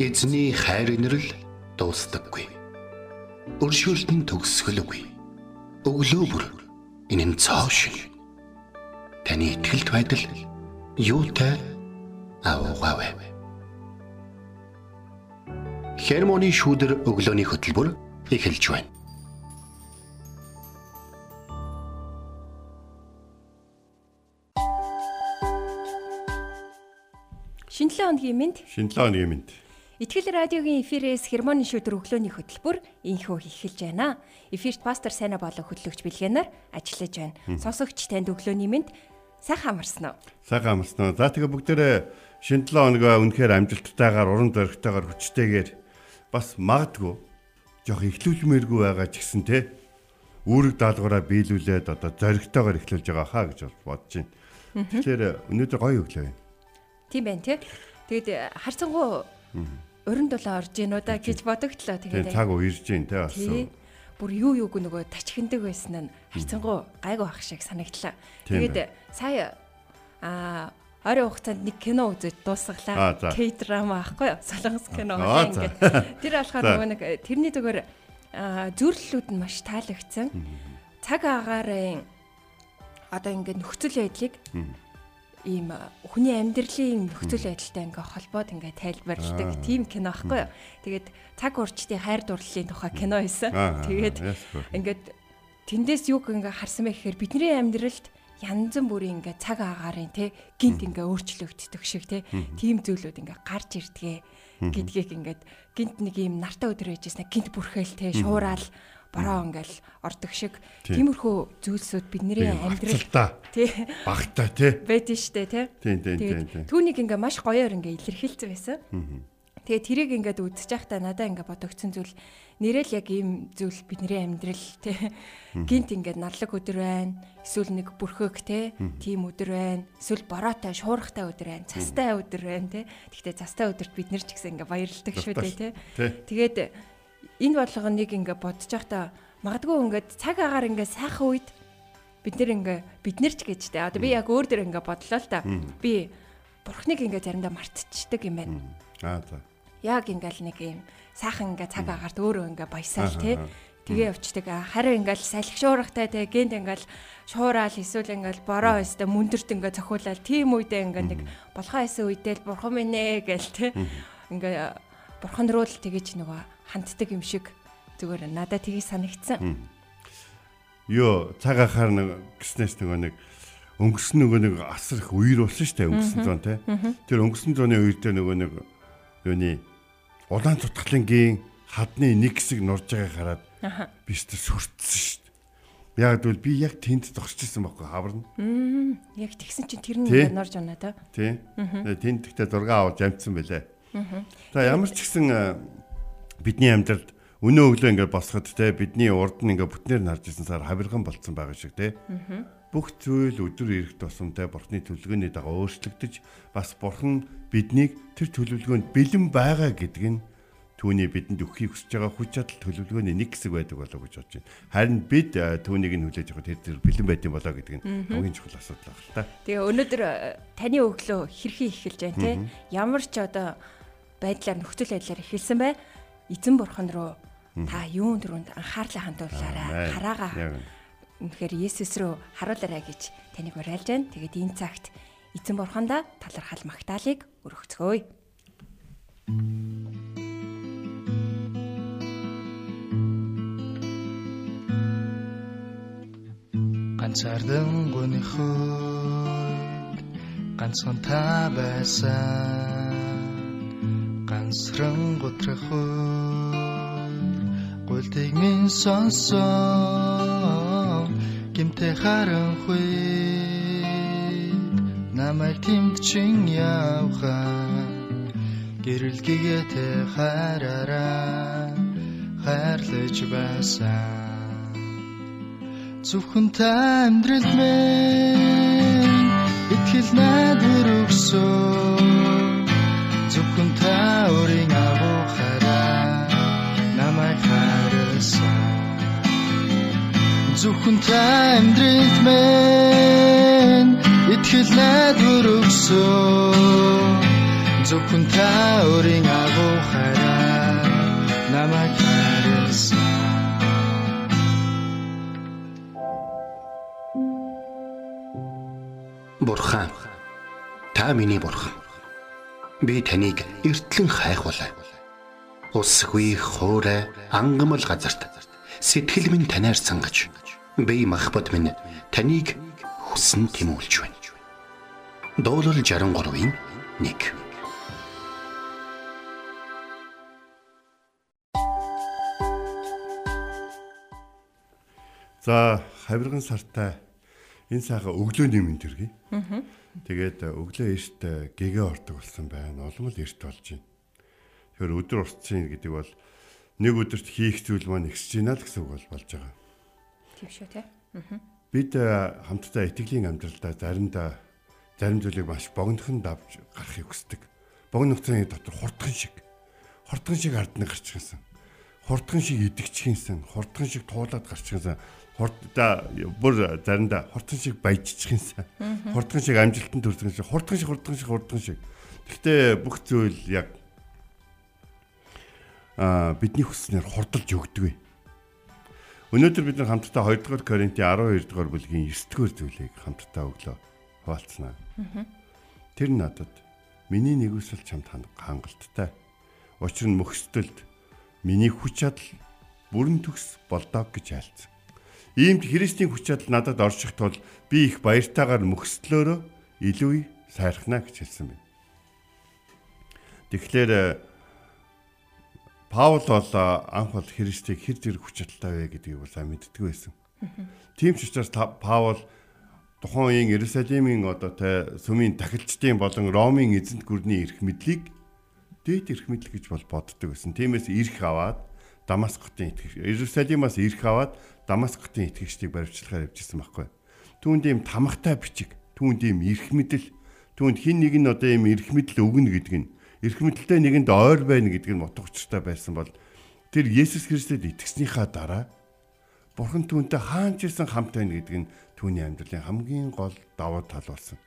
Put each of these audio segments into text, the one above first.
Эзний хайр инрэл дуустдаггүй. Өршөөлт нь төгсгөлгүй. Өглөө бүр энэ нь цоо шиг. Таны ихтгэлт байдал юутай аавгаавэ. Хермоны шүүдэр өглөөний хөтөлбөр эхэлж байна. Шинэлэн өдрийн мэнд Шинэлэн өдрийн мэнд. Итгэл радиогийн эфирээс хермоны шүдэр өглөөний хөтөлбөр инхөө эхэлж байна. Эфирт пастор Сайна болон хөтлөгч Билгэнаар ажиллаж байна. Сонсогч танд өглөөний мэнд сайхан амарсан уу? Сайхан амарсан уу? За тэгээ бүгдээрээ шинэ 7 хоногоо үнэхээр амжилттайгаар уран зоригтойгоор хүчтэйгээр бас магадгүй жоох ихлүүлмээргүй байгаа ч гэсэн те үүрэг даалгавраа биелүүлээд одоо зоригтойгоор эхлүүлж байгаа хаа гэж бодож байна. Тэгэхээр өнөөдөр гоё өглөө байна. Тийм байна тий. Тэгэд харцангуу уран дулаан орж уу да гэж бодогдлоо тэгээд. цаг уурж ийн те бас бүр юу юуг нөгөө тачхиндаг байсан нь харцангуу гайгүй ах шиг санагдлаа. Тэгээд сая а Орой хугацаанд нэг кино үзэж дуусгалаа. К-драма аахгүй юу? Солонгос кино ингээд. Тэр болохоор нөгөө нэг тэрний зүгээр зөвлөлүүд нь маш таалагдсан. Цаг агаарын одоо ингээд нөхцөл байдлыг ийм хүний амьдралын нөхцөл байдалтай ингээ холбоод ингээ тайлбарладаг тийм кино аахгүй юу. Тэгээд цаг урчтын хайр дурлалын тухай кино байсан. Тэгээд ингээд тэндээс юг ингээ харсан бэ гэхээр бидний амьдралд янз бүрийн ингээ цаг агаарын те гинт ингээ өөрчлөгддөг шиг те тийм зүйлүүд ингээ гарч ирдгээ гэдгийг ингээд гинт нэг ийм нартай өдөр ээжсэн гинт бүрхэл те шуураал бороо ингээл ордог шиг тиймэрхүү зүйлсүүд бидний амьдрал тий. Багтаа тий. Байдэн штэ тий. Тий түүнийг ингээ маш гоёор ингээ илэрхийлсэн байсан. Тэгээ тэрийг ингээд үзэж байхдаа надаа ингээ бодогдсон зүйл. Нэрэл яг ийм зүйл бидний амьдрал тий. Гинт ингээд наллаг өдөр байна эсвэл нэг бүрхөг тий. Тийм өдөр байна эсвэл бороотой шуурхтай өдөр байна цастай өдөр байна тий. Гэхдээ цастай өдөрт бид нэр ч гэсэн ингээ баярлдаг шүү дээ тий. Тэгээд энэ бодлогоныг ингээ бодож байхдаа магадгүй ингээд цаг агаар ингээ сайхан үед бид нэр ингээ бид нэр ч гэж тэ. Одоо би яг өөр дөр ингээ бодлоо л та. Би бурхныг ингээ заримдаа мартчихдаг юм байна. Аа за. Яг ингээл нэг юм сайхан ингээ цаг агаарт өөрөө ингээ баясаал тэ. Тэгээ явцдаг. Харин ингээл салхи шуурахтай тэ гэнт ингээл шуураал эсвэл ингээл бороо өстө мөндөрт ингээ цохиулаад тийм үедээ ингээ нэг болохоо эсэ үедээ л бурхан минь ээ гээл тэ. Ингээ бурхан руу л тэгэж нөгөө ханддаг юм шиг зүгээр надад тгий санагдсан. Йоо цаг ахаар нэг гиснээс нөгөө нэг өнгөрсөн нөгөө нэг асар их үер болсон шүү дээ өнгөрсөн зуун те. Тэр өнгөрсөн зууны үердээ нөгөө нэг юуны улаан цутгалынгийн хадны нэг хэсэг нурж байгааг хараад би ч сүрдсэн шүү дээ. Яг бол би яг тэнд зогсож исэн байхгүй хаварна. Яг тэгсэн чинь тэр нь норж оноо та. Тий. Тэнд тэгтээ зураг аваад амжсан байлаа. За ямар ч гэсэн бидний амьдралд өнөө өглөө ингээд босоход те бидний урд нь ингээд бүтнээр нь харж исэн сар хавирган болцсон байгаа шиг те. Бүх зүйл өдөр ирэх тусамтай бурхны төлөвлөгөөний дагуу өөрчлөгдөж бас бурхан биднийг тэр төлөвлөгөөнд бэлэн байгаа гэдг нь түүний бидэнд өгөхийг хүсэж байгаа хүч чадал төлөвлөгөөний нэг хэсэг байдаг болоо гэж бодож байна. Харин бид түүнийг нь хүлээж авах тэр бэлэн байдсан болоо гэдэг нь хамгийн чухал асуудал байна л та. Тэгээ өнөөдөр таны өглөө хэрхэн эхэлж байна те? Ямар ч одоо байдлаар нөхцөл байдлаар эхэлсэн бай эзэн бурхан руу та юун дөрөнд анхаарлаа хандуулаарай. Хараагаа. Үнэхээр Есүс рүү харуулаарай гэж таныг уриалж байна. Тэгээд энэ цагт эзэн бурхандаа талархал магтаалык өргөцгөөе. ганцаардан гонхойд ганцхан та байсан ганцран готрохоо гултыг минь сонсон гимтэй харанхуй намайг тэмд чин явхаа гэрэлгийгээ тэ хараараа хайрлаж байсан зөвхөн та амьдрал минь итгэл найдвар өгсөн зөвхөн та өөрийн агуухаараа намайг харсан зөвхөн та амьдрал минь итгэл найдвар өгсөн зөвхөн та өөрийн агуу хайраар намайг хайрласан Бурхан та миний бурхан. Би таныг эртлэн хайхвалаа. Усгүй хоорой ангамл газарт сэтгэл минь танаар сангаж би махбат минь таныг хүсн тимүүлж байна. Дуулал 63-ийн 1 За хавирган сартай энэ сайхан өглөөний мэнд төргий. Тэгээд э, өглөө эрт э, гэгээ ордог болсон байна. Улам л эрт болж байна. Тэгэхээр өдөр уртцын гэдэг бол нэг өдөрт хийх зүйл маань ихсэж байна л гэсэн үг бол болж байгаа. Тийм шүү те. Бид э, хамтдаа итгэлийн амьдралдаа заримдаа зарим зүйлийг маш богинохон давж гарахыг хүсдэг. Богино хугацааны дотор хурдхан шиг хурдхан шиг ардны гарчихсан. Хурдхан шиг идэгчхийнсэн, хурдхан шиг туулаад гарчихсан хурдда бүр заримдаа хурдан шиг баяжчих юмсан. Хурдан шиг амжилтанд хүрдэг шиг, хурдан шиг, хурдан шиг, хурдан шиг. Гэхдээ бүх зүйл яг а бидний хүснээр хурдалж өгдөг. Өнөөдөр бид нар хамтдаа 2 дугаар Коринтын 12 дугаар бүлгийн 9 дугаар зүйлийг хамтдаа өглөө хуваалцсанаа. Тэр надад миний нэгүсэл чамд хангалттай. Учир нь мөхсдөлд миний хүч чадал бүрэн төгс болдог гэж айлцсан. Иймд Христийн хүч чадал надад орших тул би их баяртайгаар мөхслөөрөө илүү сайрхна гэж хэлсэн байна. Тэгэхээр э, Паул бол э, анх бол Христийг хэр зэрэг хүч чадалтай вэ гэдгийг бол мэддэг байсан. Тийм ч учраас Паул тухайн үеийн Иерусалимийн одоо тэ сүмийн тахилчдын болон Ромын эзэнт гүрний эрх мэдлийг дээд эрх мэдэл гэж бол боддог байсан. Тиймээс эрх аваад Дамаскотын итгэж Иерусалимаас эрх аваад Дамаскотын итгэгчдийг баривчлахаар явжсэн байхгүй. Түүнд ийм тамхтай бичиг, түүнд ийм эрх мэдэл, түүнд хин нэг нь одоо ийм эрх мэдэл өгнө гэдэг нь эрх мэдэлтэй нэгэнд ойр байна гэдэг нь утгаучтай байсан бол тэр Есүс Христэд итгэснийхаа дараа Бурхан түүнтэй хаанч исэн хамт байна гэдэг нь түүний амьдралын хамгийн гол давуу тал болсон.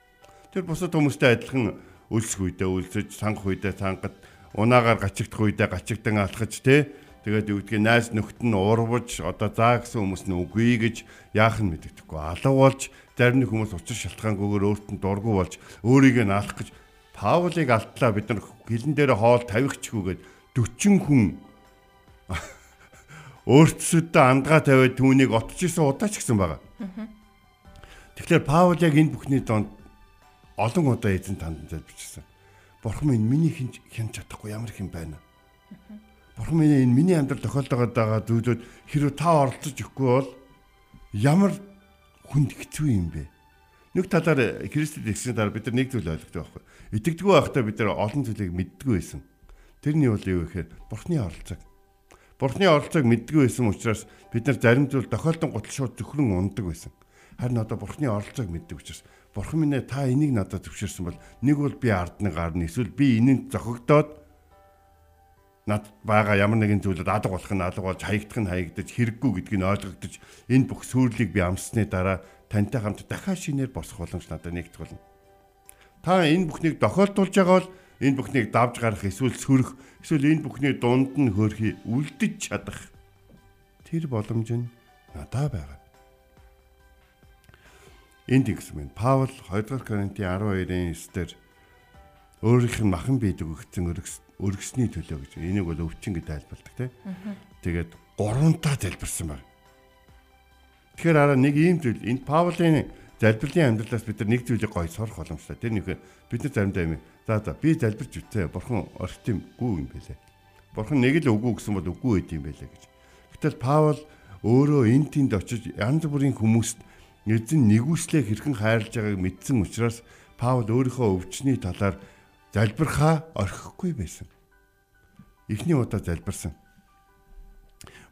Тэр бусад хүмүүстэй адилхан өлсөх үедээ өлсөж, сангах үедээ сангад, унаагаар гачигдах үедээ гачигдан алхаж тий Тэгээд юу гэдгийг найз нөхд нь уурвж одоо заа гэсэн хүмүүс нь үгүй гэж яах нь мэддэхгүй. Алга болж зарим нэг хүмүүс учир шалтгаангүйгээр өөрт нь дургу болж өөрийгөө наалах гэж Паулыг алтлаа бид нар гэлэн дээр хоол тавихчгүйгээд 40 хүн өөртсөдөө андгаа тавиад түүнийг отчихсон удаач гэсэн байгаа. Тэгэхээр Паул яг энэ бүхний донд олон удаа эзэн танд залбирчсан. Бурхан минь миний хинж хянч чадахгүй ямар хэм байна. Бурхан минь энэ миний амьдрал тохиолдоод байгаа зүйлүүд хэрвээ та оролцож өгөхгүй бол ямар хүнд хэцүү юм бэ? Нэг талаар Христэд ирсэн дараа бид нар нэг зүйл ойлгох байхгүй. Итгэдэггүй байхдаа бид нар олон зүйлийг мэддэггүй байсан. Тэрний бол юу гэхээр Бурханы оролцоог. Бурханы оролцоог мэддэггүй байсан учраас бид нар зарим зүйл тохиолдсон гутал шууд зөвхөн ундаг байсан. Харин одоо Бурханы оролцоог мэддэг учраас Бурхан минь та энийг надад зөвшөөрсөн бол нэг бол би ардны гарна эсвэл би энэнд зохигдоод над байгаа ямар нэгэн зүйлд алга болох нь алга болж хаягдах нь хаягдаж хэрэггүй гэдгийг ойлгогдож энэ бүх сүрлийг би амссны дараа тантай хамт дахиад шинээр босох боломж надад нэгт болно. Та энэ бүхнийг тохиолдуулж байгаа бол энэ бүхнийг давж гарах эсвэл сөрөх эсвэл энэ бүхний дунд нь хөрхий үлдэж чадах тэр боломж нь надад байгаа. Энд ингэсэн байна. Паул 2 дугаар Коринтын 12-ын 9-дэр өөрийнх нь махан биедэг өгсөн өргөсний төлөө гэж. Энийг бол өвчин гэж тайлбарладаг тийм. Тэгээд гуравтаа залбирсан байна. Тэгэхээр араа нэг ийм зүйл энэ Паулийн залбирлын амьдралаас бид нар нэг зүйлийг гой сорох боломжтой. Тэр нэг бид нар заримдаа юм. За за би залбирч үтээ. Бурхан орхит юмгүй юм бэлээ. Бурхан нэг л үгүй гэсэн бол үгүй байд юм бэлээ гэж. Гэтэл Паул өөрөө энэ тэнд очиж янз бүрийн хүмүүст эзэн нэгүслээ хэрхэн хайрлаж байгааг мэдсэн учраас Паул өөрийнхөө өвчний талаар залбирхаа орхихгүй байсан. Эхний удаа залбирсан.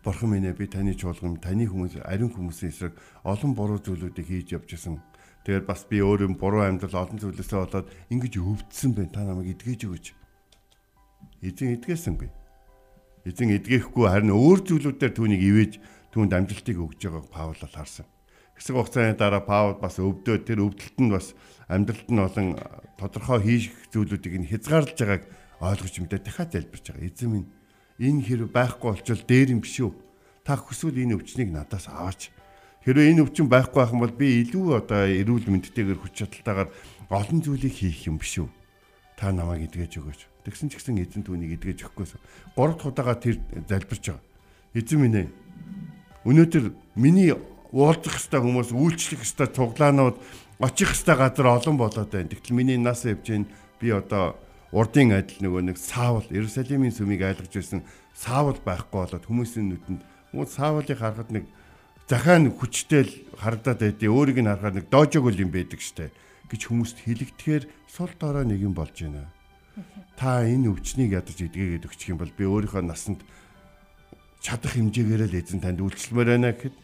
Бурхан минь ээ би таны чуулган, таны хүмүүс, ариун хүмүүсийн эсрэг олон буруу зүйлүүдийг хийж явж исэн. Тэгээд бас би өөрөө буруу амьдрал олон зүйлээсээ болоод ингэж өвдсөн байна. Та намайг эдгэж өгөөч. Эзэн эдгээсэнгүй. Эзэн эдгээхгүй харин өөр зүйлүүдээр түүнийг ивэж түүнд амжилтыг өгж байгааг Паул харсан. Хэсэг хугацааны дараа Паул бас өвдөө тэр өвдөлт нь бас амьдралд нь олон тодорхой хийх зүйлүүдийг нь хязгаарлаж байгааг ойлгож мэдээ дахиад залбирч байгаа. Эзэн минь энэ хэрэг байхгүй болчвол дээр юм биш үү? Та хүсвэл энэ өвчнийг надаас аваач. Хэрвээ энэ өвчин байхгүй байх юм бол би илүү одоо эрүүл мэндтэйгээр хүч чадалтайгаар олон зүйлийг хийх юм биш үү? Та намайг эдгэж өгөөч. Тэгсэн ч гэсэн эзэн түүнийг эдгэж өгөхгүйс. Гурав дахь удаага тэр залбирч байгаа. Эзэн минь ээ. Өнөөдөр миний уулзах хэвээр хүмүүс үйлчлэх хэвээр цуглаанууд очих хэвээр газар олон болоод байна. Тэгтэл миний нас явж гин би одоо урдын адил нөгөө нэг саавал Иерусалимийн сүмийг айлгаж байсан саавал байхгүй болоод хүмүүсийн нүдэнд хүмүүс саавалыг харахад нэг захаан хүчтэй л харагдаад байдیں۔ Өөрийг нь харахад нэг доожог юм байдаг штэ гэж хүмүүст хэлэгдэхээр сул дорой нэг юм болж байна та энэ өвчнийг ядаж эдгээгээд өгчих юм бол би өөрийнхөө насанд чадах хэмжээгээр л эзэн танд үйлчлэмээр байна гэхэд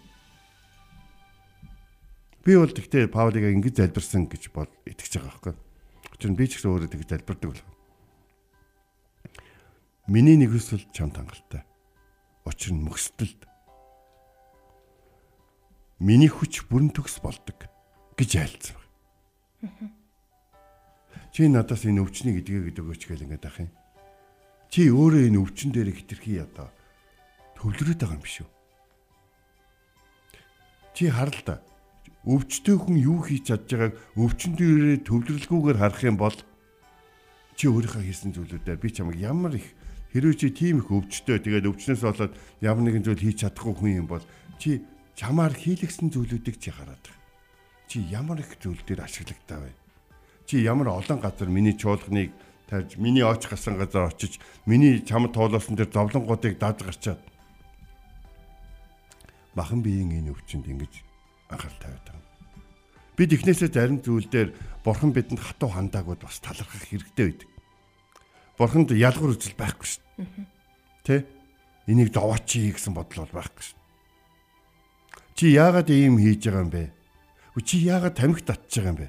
би бол тэгтээ Паулыг ингэж залбирсан гэж бол итгэж байгаа байхгүй. Учир нь би ч гэсэн өөрөө тэгж залбирдаг бол. Миний нэг хүсэл чамд хангалттай. Учир нь мөксдөлд миний хүч бүрэн төгс болдог гэж айлцсан байна. Чи надаас энэ өвчнийг эдгээгээд өгөөч гэл ингээд ах юм. Чи өөрөө энэ өвчин дээр хитрхи одоо төвлөрөөд байгаа юм биш үү? Чи харал та. Өвчтөй хүн юу хийж чадж байгааг дээрээ төвлөрлгүйгээр харах юм бол чи өөрийнхөө хийсэн зүйлүүдээр би чамайг ямар их хэрвээ чи тийм их өвчтөй тэгээд өвчнөөс болоод ямар нэгэн зүйл хийж чадахгүй хүн юм бол чи чамаар хийлгсэн зүйлүүдийг чи хараад байгаа. Чи ямар их зүйл дээр ашиглагтаа вэ? чи ямар олон газар миний чуулганыг тарж миний очих гасан газар очиж миний чамд тоолоосон тэр зовлонгуудыг даж гарчаад махан биеийн энэ өвчнөд ингэж анхаарал тавиад байгаа. Бид ихнээсээ зарим зүйл дээр бурхан бидэнд хатуу хандаагууд бас талархах хэрэгтэй байдаг. Бурханд ялгар үзэл байхгүй шүү дээ. Тэ? Энийг зовооч гэсэн бодол бол байхгүй шүү. Чи яагаад ийм хийж байгаа юм бэ? Чи яагаад тамхи татж байгаа юм бэ?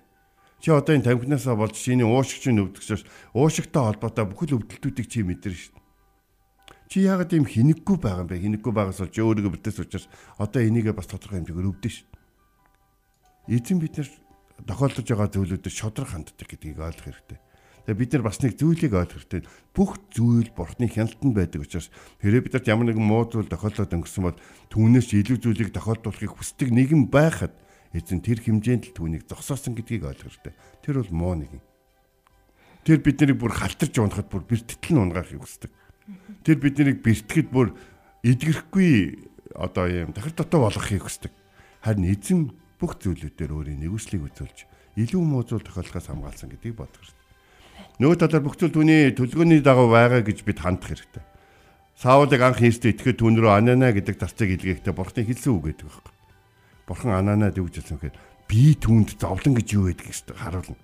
Чи одоо энэ тамхинаасаа болж чиний уушигч нь өвдөгчөөс уушигтай холбоотой бүхэл өвдөлтүүдийг чи мэдэрнэ шүү. Чи яагаад ийм хинэггүй байгаа юм бэ? Хинэггүй байгаас болж өөрийгөө битээс учраас одоо энийгээ бас тодорхой хэмжээгээр өвдөн шүү. Эзэн бид нар тохиолдож байгаа зүйлүүдэд шодрох ханддаг гэдгийг ойлгох хэрэгтэй. Тэгээ бид нар бас нэг зүйлийг ойлгох хэрэгтэй. Бүх зүйл бурхны хяналтанд байдаг учраас хэрэг бид нарт ямар нэгэн муу зүйл тохиолдоод өнгөрсөн бол түүнээс илүү зүйлийг тохиолдуулахыг хүсдэг нэгэн байхад эзэн тэр хэмжээнд л түүнийг зогсоосон гэдгийг ойлгох хэрэгтэй. Тэр бол муу нэг юм. Тэр биднийг бүр халтарч унахад бүр бэртгэл нь унгаахыг хүсдэг. Тэр биднийг бэртгэхэд бүр эдгэрхгүй одоо юм дахир дотоо болгохыг хүсдэг. Харин эзэн бүх зүйлүүдээр өөрийн нэгүслийг үзүүлж илүү муу зүйл тохиолдохоос хамгаалсан гэдгийг бодох хэрэгтэй. Нөгөө талаар бүх зүйл түүний төлгөөний дагуу байгаа гэж бид хандах хэрэгтэй. Саулыг анх хийстэй итгэхэд түүн рүү анана гэдэг тарцыг илгээхдээ бурхны хэлсэн үг гэдэг байхгүй бурхан анаанаад юу гэж хэлсэн гэхээр би түүнд зовлон гэж юу байдаг гэж харуулна.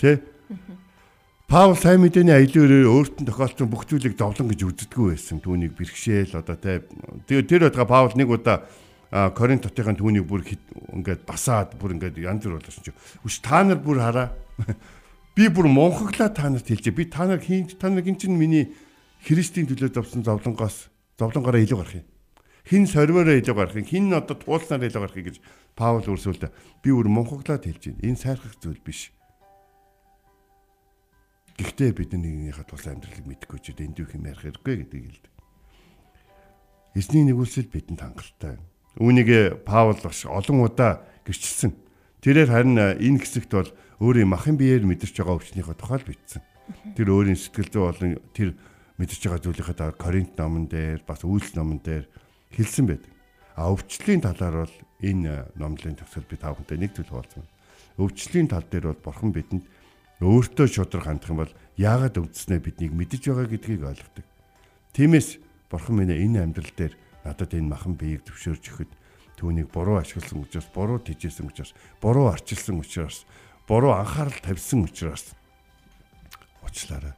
Тэ? Паул сайн мэдээний аялалаар өөрт нь тохиолдсон бүх зүйлийг зовлон гэж үздэггүй байсан. Түүнийг бэрхшээл одоо тэ тэр тэр удаа Паул нэг удаа Коринт хотын түүнийг бүр ингээд басаад бүр ингээд янз бүр болсон чи. Үш та нар бүр хараа. Би бүр монхоглаа та нарт хэлжээ. Би та нар хийн та нар гин чинь миний Христийн төлөө зовсон зовлонгоос зовлонгоороо илүү гарах юм хин сорвоороо илүү гарахыг хин одоо туулснаар илүү гарахыг гэж Паул үрсүүлдэ. Би өөр монхоглаад хэлж байна. Энэ сайрхах зүйл биш. Гэхдээ бид нэгнийхээ тул амьдралыг мэдгүй ч эндүүх юм ярих хэрэггүй гэдгийг хэлдэг. Эзний нэгүүлсэл бидэнд хангалттай. Үүнийг Паул бас олон удаа гэрчилсэн. Тэрээр харин энэ хэсэгт бол өөрийн махын биеэр мэдэрч байгаа өвчнийхөө тухай л бичсэн. Тэр өөрийн сэтгэл зүй болон тэр мэдэрч байгаа зүйлийнхээ дараа Коринт номон дээр бас Үйлс номон дээр хэлсэн байдаг. А өвчлөлийн талаар бол энэ номлын төгсөл би та бүхэнтэй нэг зүйл хуваалцсан. Өвчлөлийн тал дээр бол бурхан бидэнд өөртөө шудраг хандах юм бол яагаад өвдснээ биднийг мэдэж байгаа гэдгийг ойлгодог. Тиймээс бурхан минь энэ амьдрал дээр надад энэ махан биеийг төвшөөрч өгөхөд түүнийг буруу ашигласан учраас буруу тижээсэн учраас буруу арчилсан учраас буруу анхаарал тавьсан учраас уучлаарай.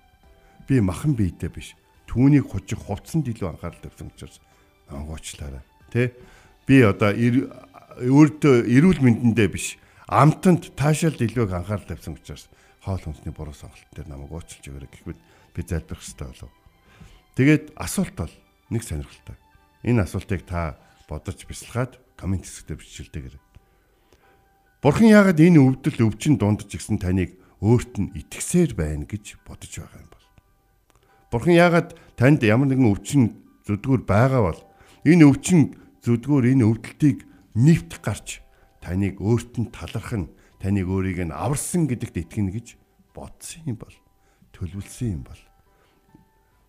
Би махан биетэй биш. Түүнийг хожих хувцсанд илүү анхаарал тавьсан учраас уучлаарай. Тэ? Би одоо өөртөө эрүүл мэндэндээ биш амтанд таашаалд илүү анхаарал тавьсан учраас хоол хүнсний буруу сонголт дээр намайг уучлж өгөөрэй гэхэд би залбирх хэрэгтэй болов. Тэгээд асуулт бол нэг сонирхолтой. Энэ асуултыг та бодож бясалгаад комент хэсэгтээ бичилдээгэр. Бурхан яагаад энэ өвдөл өвчин дундж гисэн таныг өөрт нь итгэсээр байна гэж бодож байгаа юм бол. Бурхан яагаад танд ямар нэгэн өвчин зүдгүүр байгаа бол энэ өвчин зүдгүүр энэ өвдөлтийг нэвт гарч таныг өөрт нь таларх нь таныг өөрийг нь аварсан гэдэгт итгэнэ гэж бодсон юм бол төлөвлөсөн юм бол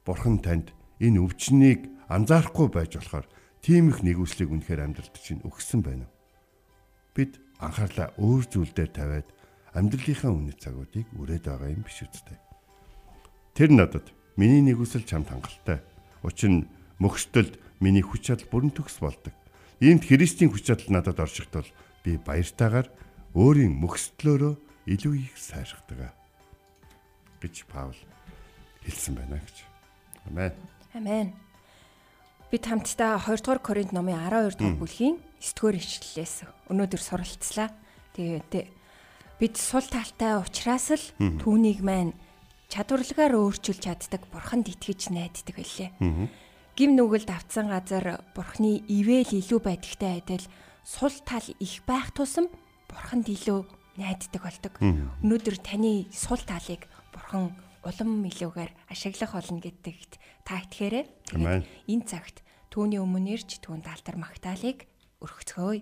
Бурхан танд энэ өвчнийг анзаарахгүй байж болохоор тийм их нэгүслийг үнэхээр амьдралд чинь өгсөн байна. Бид анхаарлаа өөр зүйл дээр тавиад амьдралынхаа үнэт цагуудыг үрээд байгаа юм биш үстэй. Тэр надад миний нэгүсэл чамд хангалттай. Учир нь мөхсдөлд миний хүч чадал бүрэн төгс болдог. Иймд Христийн хүч чадал надад оршихт бол би баяртайгаар өөрийн мөхсдлөөрөө илүү их сайрхдаг гэж Паул хэлсэн байна гэж. Амен. Амен. Бид хамтдаа 2 дугаар Коринт номын 12 дугаар бүлгийн 9 дугаар ишлэлээс өнөөдөр суралцлаа. Тэгээд бид сул талтай ухраас л түүнийг маань чадварлагаар өөрчилж чаддаг бурханд итгэж найддаг байлээ. Гим нүгэлд автсан газар бурхны ивэл илүү байдагтай адил сул тал их байх тусам бурханд илүү найддаг болдог. Өнөөдөр таны сул талыг бурхан улам илүүгээр ашиглах болно гэдэгт та итгэхээрэй. Тэгээд энэ цагт түүний өмнө ирж түүнд алтар магтаалык өргөцгөөе.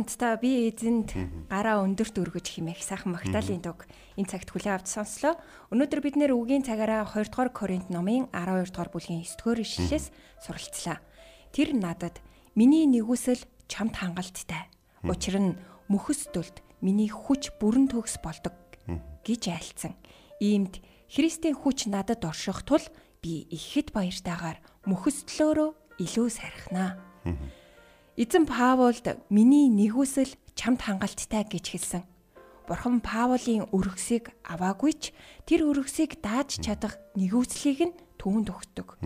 Хамтдаа би эзэнд гараа өндөрт өргөж химэх сайхан магтаалын дуг энэ цагт хүлээн авч сонслоо. Өнөөдөр бид нэр үгийн цагаараа 2 дугаар Коринт номын 12 дугаар бүлгийн 9 дугаар ишлэлээс суралцлаа. Тэр надад миний нэгүсэл чамд хангалттай. Учир нь мөхөсдөлд миний хүч бүрэн төгс болдог гэж айлцсан. Иймд Христийн хүч надад орших тул би ихэд баяртайгаар мөхөсдлөөрөө илүү сархинаа. Эзэн Паулд миний нэгүсэл чамд хангалттай гэж хэлсэн. Бурхан Паулын өргөсийг аваагүй ч тэр өргөсийг дааж чадах нэгүслийг нь түүнд өгдөг.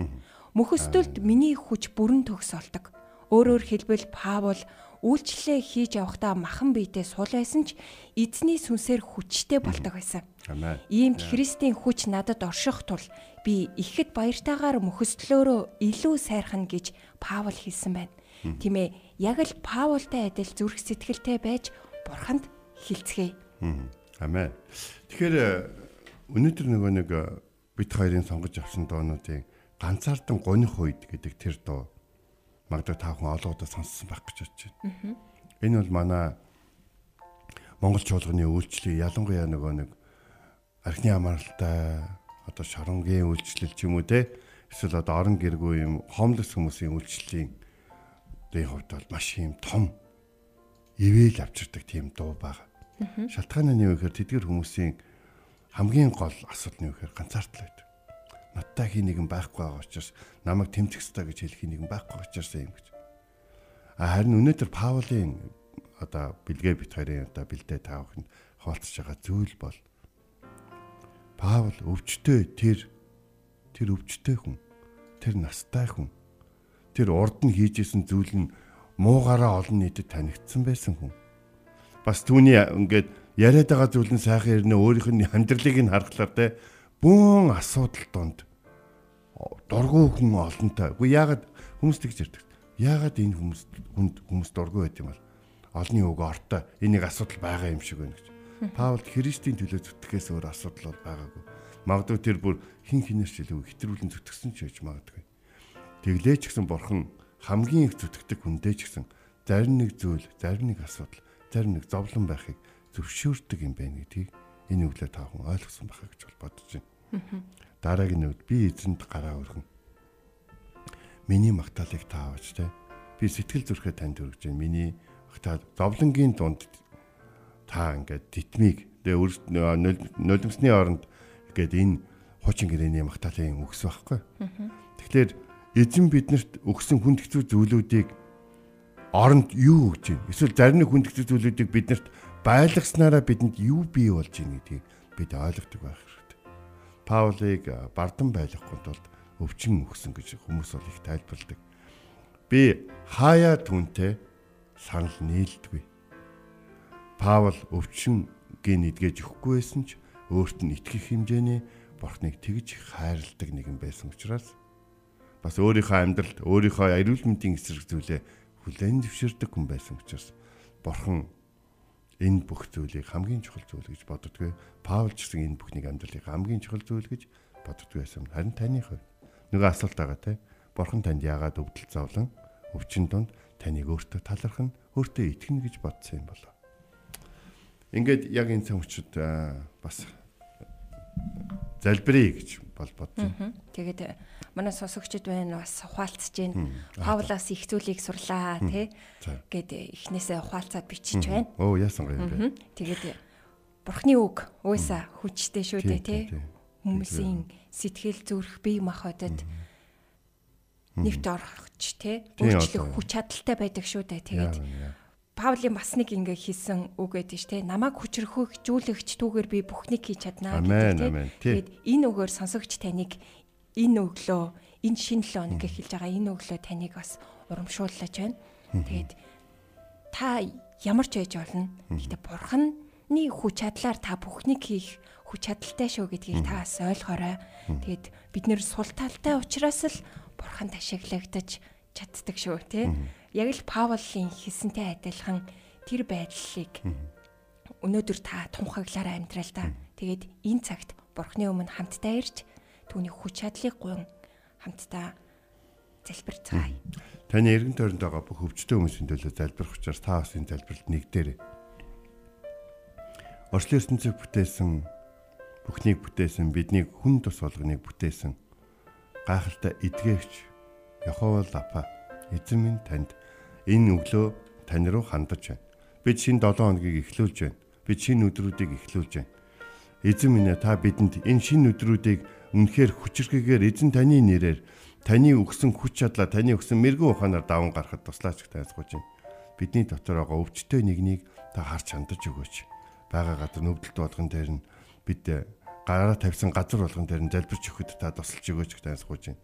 Мөхөсдөлд миний хүч бүрэн төгсөлдөг. Өөрөөр хэлбэл Паул үйлчлэлээ хийж явахдаа махан биедээ сул байсан ч эзний сүнсээр хүчтэй болдог байсан. Иймд Христийн хүч надад орших тул би ихэд баяртайгаар мөхөсдлөөрөө илүү сайрхна гэж Паул хэлсэн байна. Тийм ээ, яг л Паултай адил зүрх сэтгэлтэй байж бурханд хилцгээе. Амен. Тэгэхээр э, өнөөдөр нөгөө нэг э, бит хоёрын сонгож авсан доонуудын ганцаардан гоних үед гэдэг тэр дуу магадгүй та бүхэн олоодоо сонссон байх гэж бодож байна. Энэ бол манай Монгол чуулганы үйлчлэл ялангуяа нөгөө нэг архины амралтай одоо шоронгийн үйлчлэл ч юм уу те эсвэл одоо орон гэргүй юм хомлос хүмүүсийн үйлчлэлийн дэйн хувьд бол маш юм том ивэл авчирдаг тийм дуу байгаа. Шалтгаан нь юу гэхээр тэдгэр хүмүүсийн хамгийн гол асуудал нь юу гэхээр ганцаардлаа байдаг. Надтай хий нэгэн байхгүй байгаа учраас намайг тэмцэх ёстой гэж хэлэх нэгэн байхгүй учраас юм гэж. А харин өнөөдөр Паулийн одоо бэлгээ бит хоёрын одоо бэлдээ таавахнд хаалцж байгаа зүйл бол Паул өвчтөе тэр тэр өвчтөе хүн тэр настай хүн тэр урд нь хийжсэн зүйл нь муугаараа олон нийтэд танигдсан байсан хүн. Бас түүний ингээд яриад байгаа зүйл нь сайхан ирнэ өөрийнх нь амьдралыг нь харахаар те бүүн асуудал донд дургу хүн олонтой. Үгүй яагаад хүмүүс тэгж ярьдаг. Яагаад энэ хүмүүс хүнд хүмүүс дургу байт юм бол олны үг ортой энийг асуудал байгаа юм шиг байна гэж. Паул Христийн төлөө зүтгэхээс өөр асуудал бол байгаагүй. Магадгүй тэр бүр хин хинээр ч илүү хэтрүүлэн зүтгэсэн ч гэж магадгүй. Тэглээ ч гэсэн бурхан хамгийн их зүтгэдэг хүндээ ч гэсэн зарим нэг зүйл, зарим нэг асуудал, зарим нэг зовлон байхыг зөвшөөрдөг юм байна гэдгийг энэ үглээ та хүн ойлгосон байхаа гэж бодож байна. Дараагийн үед би эзэнд гараа өргөн. Миний магтаалык та аваач те. Би сэтгэл зүрхээ танд өргөж байна. Миний магтаал зовлонгийн дунд та ингээд титмиг тэгээ нулимсны оронд гээд энэ хуучин гэрээний магтаалын өгс байхгүй. Тэгэхээр эзэн биднэрт өгсөн хүнд хэцүү зүйлүүдийг оронд юу өгч байна? Эсвэл зарим нэг хүнд хэцүү зүйлүүдийг биднэрт байлгаснараа бидэнд юу бий болж байна гэдгийг бид ойлгодог байх хэрэгтэй. Паулыг бардан байлгахгүй тулд өвчин өгсөн гэж хүмүүс бол их тайлбарладаг. Би хаяа түнтэй санал нийлдэггүй. Паул өвчин гин эдгэж өгөхгүй байсан ч өөрт нь итгэх хэмжээний бурхныг тэгж хайрладаг нэгэн байсан учраас бас өөрийнхөө амьдралд өөрийнхөө эрүүл мэндийн эсрэг зүйлээ хүлээн зөвшөөрдөг хүн байсан учраас бурхан энэ бүх зүйлийг хамгийн чухал зүйл гэж боддгоо. Паул ч гэсэн энэ бүхнийг амьдралын хамгийн чухал зүйл гэж боддгоо байсан. Харин таны хувьд нөгөө асуулт байгаа те. Бурхан танд яагаад өвдөл зовлон өвчин донд таныг өөртөө талархна, өөртөө итгэнэ гэж бодсон юм болоо. Ингээд яг энэ цаг үчид бас залбирая гэж бол бодсон. Тэгээд манай сонсогчд байна бас ухаалцж байна. Паулаас их зүйлийг сурлаа тий. Гэт эхнээсээ ухаалцаад бичиж байна. Оо яасан гоё юм бэ. Тэгээд бурхны үг уйса хүчтэй шүү дээ тий. Хүмүүсийн сэтгэл зүрх бие махбодод нэвт орохч тий. Өөрчлөх хүч чадалтай байдаг шүү дээ. Тэгээд Паулийн бас нэг ингээ хийсэн үг гэдэг ш тэ намайг хүчрхөх жүүлэгч түүгээр би бүхнийг хийж чаднаа гэдэг тийм. Тэгээд энэ үгээр сонсогч таныг энэ өглөө энэ шинэ 7 хоног эхэлж байгаа энэ өглөө таныг бас урамшууллаж байна. Тэгээд та ямар ч байж болно. Гэтэ бурханы хүч чадлаар та бүхнийг хийх хүч чадалтай шүү гэдгийг та бас ойлгоорой. Тэгээд бид нэр сул талтай учраас л бурханд ашиглагдаж чаддаг шүү тий. Яг л Паулын хийсэнтэй адилхан тэр байдлыг өнөөдөр та тунхаглаараа амьдрал та. Тэгээд энэ цагт бурхны өмнө хамтдаа ирж түүний хүч чадлыг гуйн хамтдаа залбирцгаая. Таны эргэн тойронд байгаа бүх өвчтөн хүмүүсийн төлөө залбирх учраас та бас энэ залбиралд нэгдээрэй. Орчлын ертөнцийг бүтээсэн бүхнийг бүтээсэн биднийг хүн тус болгоныг бүтээсэн гайхалтай эдгээгч Яхова Лапа эзэн минь танд энэ өглөө тань руу хандаж байна. Бид шинэ 7 хоногийг эхлүүлж байна. Бид шинэ өдрүүдийг эхлүүлж байна. Эзэн минь та бидэнд энэ шинэ өдрүүдийг үнэхээр хүчрхгээр эзэн таны нэрээр таны өгсөн хүч чадлаа таны өгсөн мэрэгэн ухаанаар даван гарахад туслаач гэж тайлбарж байна. Бидний дотор байгаа өвчтөй нэгнийг та харж хандаж өгөөч. Бага газар нөвдөлт болгон дээр нь бид гараа тавьсан газар болгон дээр нь залбирч өгөхөд та тусалж өгөөч гэж тайлбарж байна.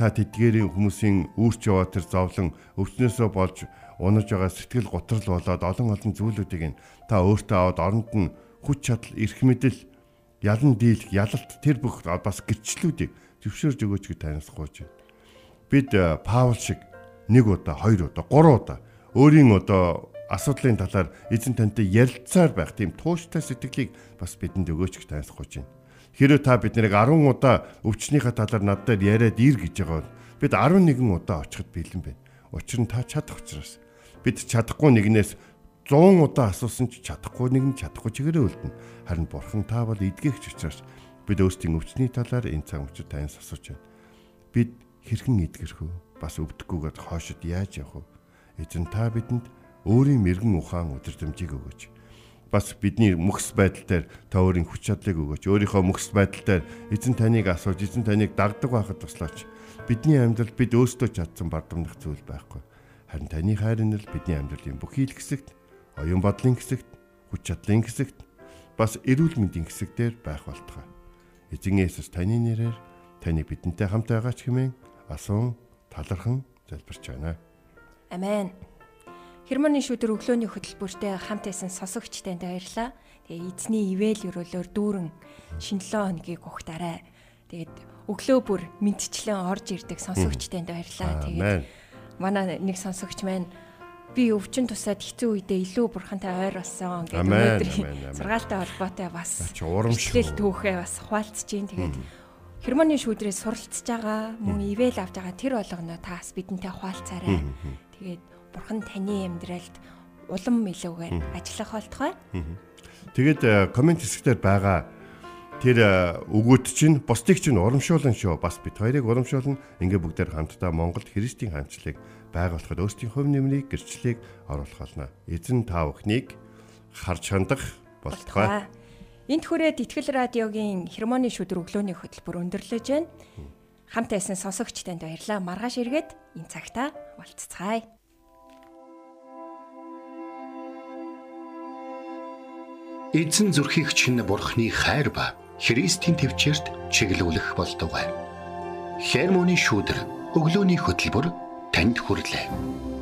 Та тэдгээрийн хүмүүсийн үүрч яваа тэр зовлон өвчнөөсөө болж унаж байгаа сэтгэл готрол болоод олон олон зүйлүүдийг та өөртөө аваад оронд нь хүч чадал эрх мэдэл ялан дийлэх ялалт тэр бүх бас гэрчлүүдийг зөвшөөрж өгөөч гэж танаас гуйж байна. Бид Паул шиг нэг удаа, хоёр удаа, гурван удаа өөрийн одоо асуудлын талаар эзэн тантай ярилцаар байх тийм тууштай сэтгэлийг бас бидэнд өгөөч гэж тайлбарж байна. Хэрэв та бид нарыг 10 удаа өвчнийхээ талаар над дээр яриад ир гэж байгаа бол бид 11 удаа очиход бэлэн байна. Учир нь та чадах учраас бид чадахгүй нэгнээс 100 удаа асуусан ч чадахгүй нэг нь чадахгүй чигээрээ үлдэнэ. Харин бурхан та бол эдгэгч учраас бид өөрсдийн өвчний талаар энэ цаг мөчид таньс асууж байна. Бид хэрхэн эдгэрх вэ? Бас өвдөхгүйгээр хоошид яаж явах вэ? Эзэн та бидэнд өөрийн мэрэгэн ухаан өдөртөмжийг өгөөч. Бас бидний мөхс байдал дээр та өөрийн хүч чадлыг өгөөч. Өөрийнхөө мөхс байдал дээр эзэн таныг асууж, эзэн таныг дагдаг байхад туслаач. Бидний амьдралд бид өөрсдөө чадсан бардамнах зүйл байхгүй. Харин таны хайр нь л бидний амьдралын бүхий л хэсэгт, оюун бодлын хэсэгт, хүч чадлын хэсэгт, бас эрүүл мэндийн хэсэгтэр байх болтугай. Эзэн Есүс таны нэрээр таны бидэнтэй хамт байгаач хэмээн асуун талархан залбирч байна. Амен. Хермоны шүдэр өглөөний хөтөлбөртэй хамт байсан сонсогч танд баярлалаа. Тэгээ эзний ивэл өрөөлөөр дүүрэн шинэ 7 хоногийг ухтаарай. Тэгээд өглөө бүр мэдчлэн орж ирдэг сонсогч танд баярлалаа. Тэгээд манай нэг сонсогч маань би өвчин тусаад хэцүү үедээ илүү бурхантай ойр болсон гэдэг өнөөдрийн сургаалтай холбоотой бас урамшил түүхээ бас хуваалцж гин тэгээд Хермоны шүүдрээс суралцж байгаа мөн ивэл авч байгаа тэр болгоно таас бидэнтэй хуваалцаарай. Тэгээд бурхан таны амьдралд улам илүүгээр ажиллах болтугай. Тэгээд комент хэсгээр байгаа тэр өгөөт чинь бусдыг чинь урамшуулна шүү. Бас бид хоёрыг урамшуулна. Ингээ бүгдээр хамтдаа Монголд Христийн хаанчлыг байгуулахад өөрсдийн хувь нэмрийг гэрчлэлийг оруулах болно. Эзэн та бүхнийг харж хандах болтугай. Энт хүрээд Итгэл радиогийн хермоны шүдэр өглөөний хөтөлбөр өндөрлөж байна. Хамт байсан сонсогч танд баярлалаа. Маргааш эргээд энэ цагта уулзцаая. Эзэн зүрхийг чинь бурхны хайр ба Христийн төвчөрт чиглүүлэх болтугай. Хермоны шүдэр өглөөний хөтөлбөр танд хүрэлээ.